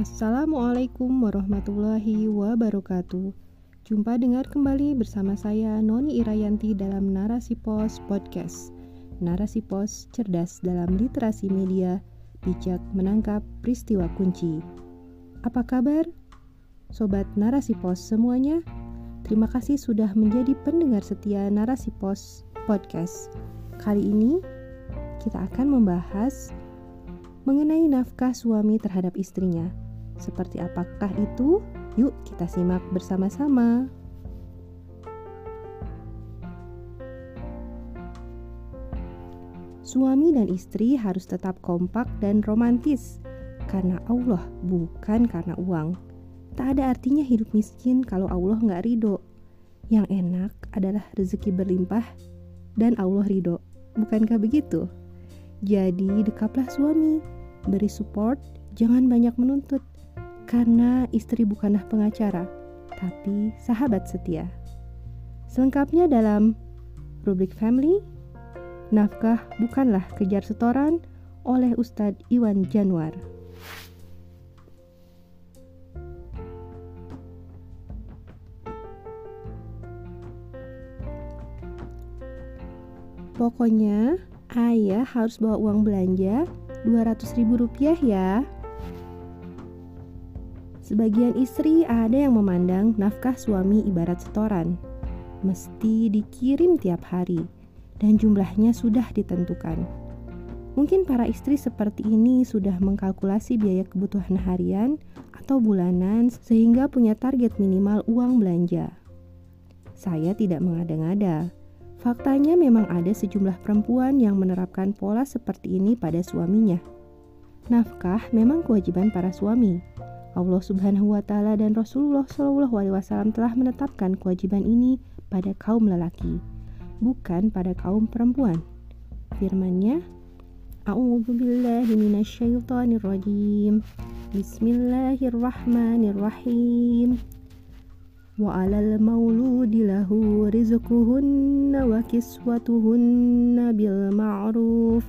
Assalamualaikum warahmatullahi wabarakatuh. Jumpa dengar kembali bersama saya Noni Irayanti dalam Narasi Pos Podcast. Narasi Pos cerdas dalam literasi media, bijak menangkap peristiwa kunci. Apa kabar? Sobat Narasi Pos semuanya? Terima kasih sudah menjadi pendengar setia Narasi Pos Podcast. Kali ini kita akan membahas mengenai nafkah suami terhadap istrinya seperti apakah itu? Yuk kita simak bersama-sama. Suami dan istri harus tetap kompak dan romantis karena Allah, bukan karena uang. Tak ada artinya hidup miskin kalau Allah nggak ridho. Yang enak adalah rezeki berlimpah dan Allah ridho. Bukankah begitu? Jadi dekaplah suami, beri support, jangan banyak menuntut karena istri bukanlah pengacara, tapi sahabat setia. Selengkapnya dalam rubrik family, nafkah bukanlah kejar setoran oleh Ustadz Iwan Januar. Pokoknya ayah harus bawa uang belanja 200 ribu rupiah ya. Sebagian istri ada yang memandang nafkah suami ibarat setoran, mesti dikirim tiap hari, dan jumlahnya sudah ditentukan. Mungkin para istri seperti ini sudah mengkalkulasi biaya kebutuhan harian atau bulanan sehingga punya target minimal uang belanja. Saya tidak mengada-ngada. Faktanya memang ada sejumlah perempuan yang menerapkan pola seperti ini pada suaminya. Nafkah memang kewajiban para suami, Allah Subhanahu wa taala dan Rasulullah Shallallahu alaihi wasallam telah menetapkan kewajiban ini pada kaum lelaki, bukan pada kaum perempuan. Firman-Nya, A'udzu billahi minasyaitonir rajim. Bismillahirrahmanirrahim. Wa 'alal mauludi lahu rizquhunna wa kiswatuhunna bil ma'ruf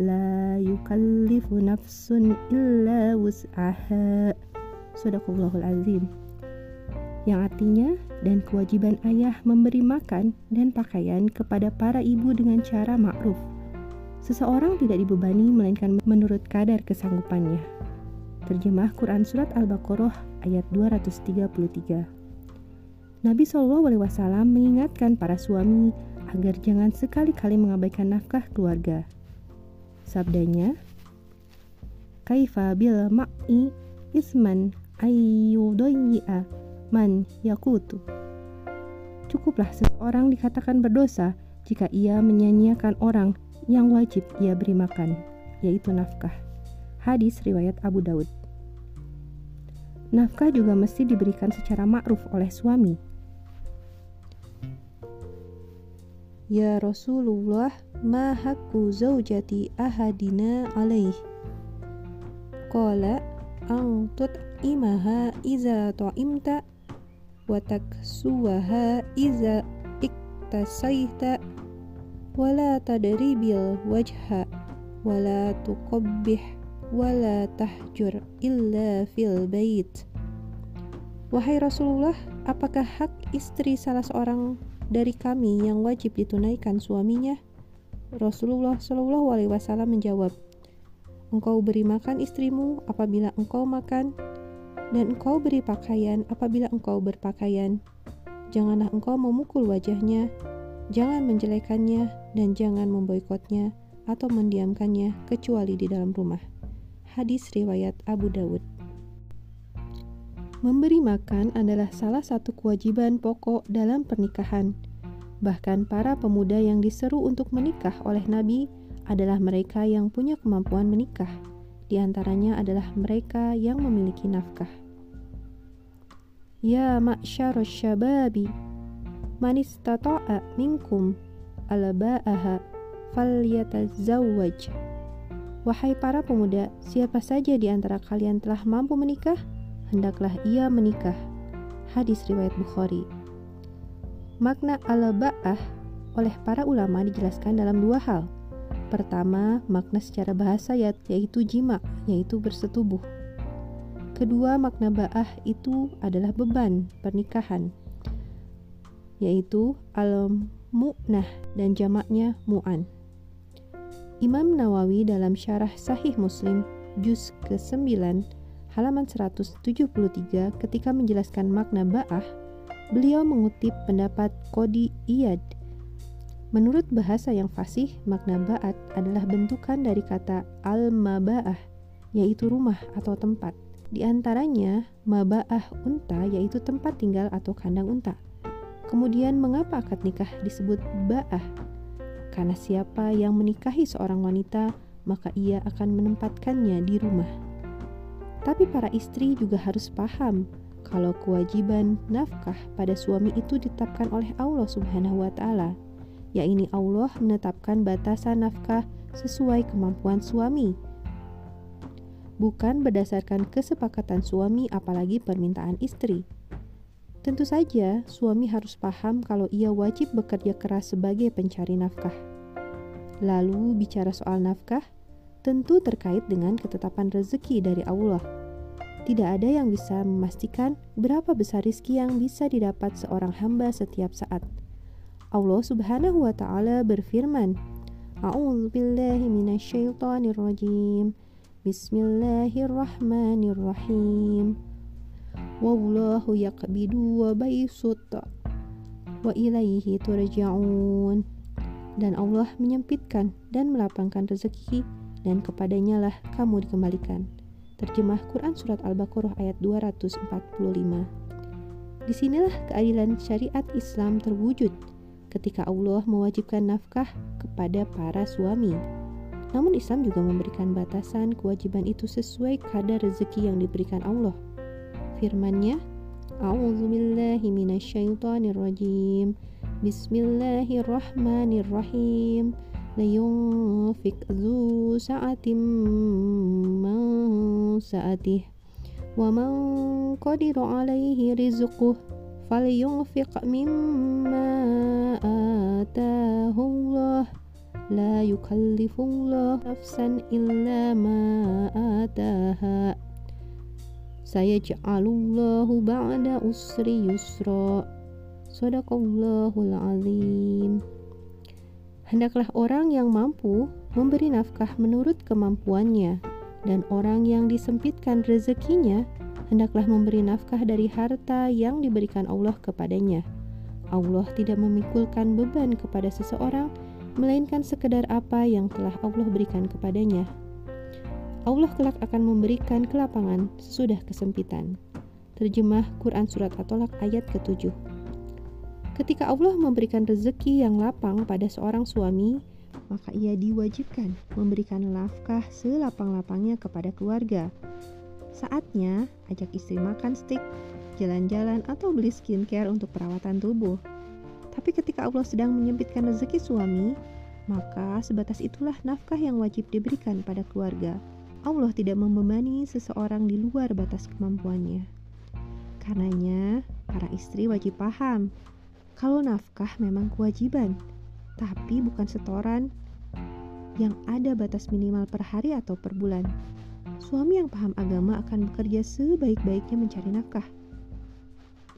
la yukallifu nafsun illa wus'aha Sadaqallahul azim yang artinya dan kewajiban ayah memberi makan dan pakaian kepada para ibu dengan cara ma'ruf. Seseorang tidak dibebani melainkan menurut kadar kesanggupannya. Terjemah Quran Surat Al-Baqarah ayat 233 Nabi Shallallahu Alaihi Wasallam mengingatkan para suami agar jangan sekali-kali mengabaikan nafkah keluarga. Sabdanya, Kaifa bil ma'i isman ayyudayya man yakutu. Cukuplah seseorang dikatakan berdosa jika ia menyanyiakan orang yang wajib ia beri makan, yaitu nafkah. Hadis riwayat Abu Daud. Nafkah juga mesti diberikan secara ma'ruf oleh suami. Ya Rasulullah, ma hakku zaujati ahadina alaih. Qala ang imaha iza ta'imta wa taksuwaha iza iktasaita wala tadribil wajha wala tuqabbih wala tahjur illa fil bait Wahai Rasulullah, apakah hak istri salah seorang dari kami yang wajib ditunaikan suaminya? Rasulullah Shallallahu Alaihi Wasallam menjawab, Engkau beri makan istrimu apabila engkau makan, dan engkau beri pakaian apabila engkau berpakaian. Janganlah engkau memukul wajahnya, jangan menjelekannya, dan jangan memboikotnya atau mendiamkannya kecuali di dalam rumah. Hadis riwayat Abu Dawud. Memberi makan adalah salah satu kewajiban pokok dalam pernikahan Bahkan para pemuda yang diseru untuk menikah oleh Nabi adalah mereka yang punya kemampuan menikah. Di antaranya adalah mereka yang memiliki nafkah. Ya ma'syarus syababi man istata'a minkum alba'aha falyatazawwaj. Wahai para pemuda, siapa saja di antara kalian telah mampu menikah, hendaklah ia menikah. Hadis riwayat Bukhari. Makna al-ba'ah oleh para ulama dijelaskan dalam dua hal. Pertama, makna secara bahasa yaitu jima, yaitu bersetubuh. kedua makna ba'ah itu adalah beban pernikahan, yaitu al-mu'nah dan jamaknya mu'an. Imam Nawawi dalam syarah Sahih Muslim juz ke-9 halaman 173 ketika menjelaskan makna ba'ah, beliau mengutip pendapat Qodi Iyad. Menurut bahasa yang fasih, makna ba'at adalah bentukan dari kata al-maba'ah, yaitu rumah atau tempat. Di antaranya, maba'ah unta yaitu tempat tinggal atau kandang unta. Kemudian mengapa akad nikah disebut ba'ah? Karena siapa yang menikahi seorang wanita, maka ia akan menempatkannya di rumah. Tapi para istri juga harus paham kalau kewajiban nafkah pada suami itu ditetapkan oleh Allah Subhanahu wa taala. Ya ini Allah menetapkan batasan nafkah sesuai kemampuan suami. Bukan berdasarkan kesepakatan suami apalagi permintaan istri. Tentu saja, suami harus paham kalau ia wajib bekerja keras sebagai pencari nafkah. Lalu, bicara soal nafkah, tentu terkait dengan ketetapan rezeki dari Allah. Tidak ada yang bisa memastikan berapa besar rizki yang bisa didapat seorang hamba setiap saat. Allah Subhanahu wa taala berfirman, A'udzu billahi minasyaitonir rajim. Bismillahirrahmanirrahim. Wallahu yaqbidu wa baisut wa ilaihi turja'un dan Allah menyempitkan dan melapangkan rezeki dan kepadanya lah kamu dikembalikan. Terjemah Quran Surat Al-Baqarah ayat 245 Di sinilah keadilan syariat Islam terwujud ketika Allah mewajibkan nafkah kepada para suami. Namun Islam juga memberikan batasan kewajiban itu sesuai kadar rezeki yang diberikan Allah – firman-Nya, billahi rajim. Bismillahirrahmanirrahim. Layunfik zu sa'atim man sa'atih. Wa man qadiru alaihi rizquh falyunfiq mimma atahu Allah. La yukallifullah nafsan illa ma ataha. Saya ja'alullahu ba'da usri yusra. Hendaklah orang yang mampu memberi nafkah menurut kemampuannya dan orang yang disempitkan rezekinya hendaklah memberi nafkah dari harta yang diberikan Allah kepadanya. Allah tidak memikulkan beban kepada seseorang melainkan sekedar apa yang telah Allah berikan kepadanya. Allah kelak akan memberikan kelapangan sesudah kesempitan. Terjemah Quran Surat At-Tolak ayat ke-7 Ketika Allah memberikan rezeki yang lapang pada seorang suami, maka ia diwajibkan memberikan nafkah selapang-lapangnya kepada keluarga. Saatnya ajak istri makan steak, jalan-jalan, atau beli skincare untuk perawatan tubuh. Tapi ketika Allah sedang menyempitkan rezeki suami, maka sebatas itulah nafkah yang wajib diberikan pada keluarga. Allah tidak membebani seseorang di luar batas kemampuannya. Karenanya, para istri wajib paham kalau nafkah memang kewajiban, tapi bukan setoran yang ada batas minimal per hari atau per bulan. Suami yang paham agama akan bekerja sebaik-baiknya mencari nafkah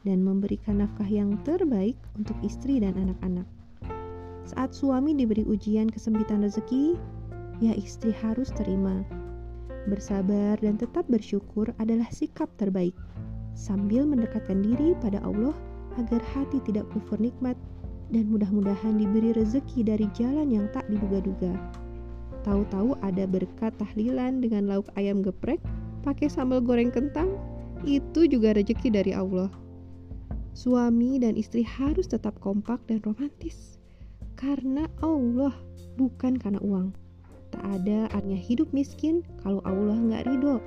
dan memberikan nafkah yang terbaik untuk istri dan anak-anak. Saat suami diberi ujian kesempitan rezeki, ya istri harus terima Bersabar dan tetap bersyukur adalah sikap terbaik, sambil mendekatkan diri pada Allah agar hati tidak kufur nikmat dan mudah-mudahan diberi rezeki dari jalan yang tak diduga-duga. Tahu-tahu ada berkat tahlilan dengan lauk ayam geprek, pakai sambal goreng kentang, itu juga rezeki dari Allah. Suami dan istri harus tetap kompak dan romantis karena Allah, bukan karena uang. Tak ada artinya hidup miskin kalau Allah nggak ridho.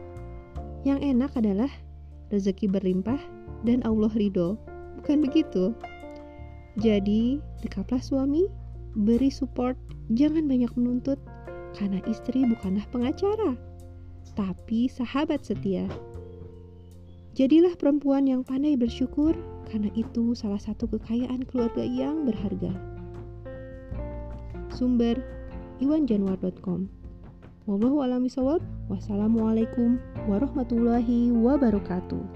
Yang enak adalah rezeki berlimpah dan Allah ridho. Bukan begitu? Jadi, dekaplah suami, beri support, jangan banyak menuntut, karena istri bukanlah pengacara, tapi sahabat setia. Jadilah perempuan yang pandai bersyukur, karena itu salah satu kekayaan keluarga yang berharga. Sumber iwanjanuar.com Wallahu a'lam bishawab. Wassalamualaikum warahmatullahi wabarakatuh.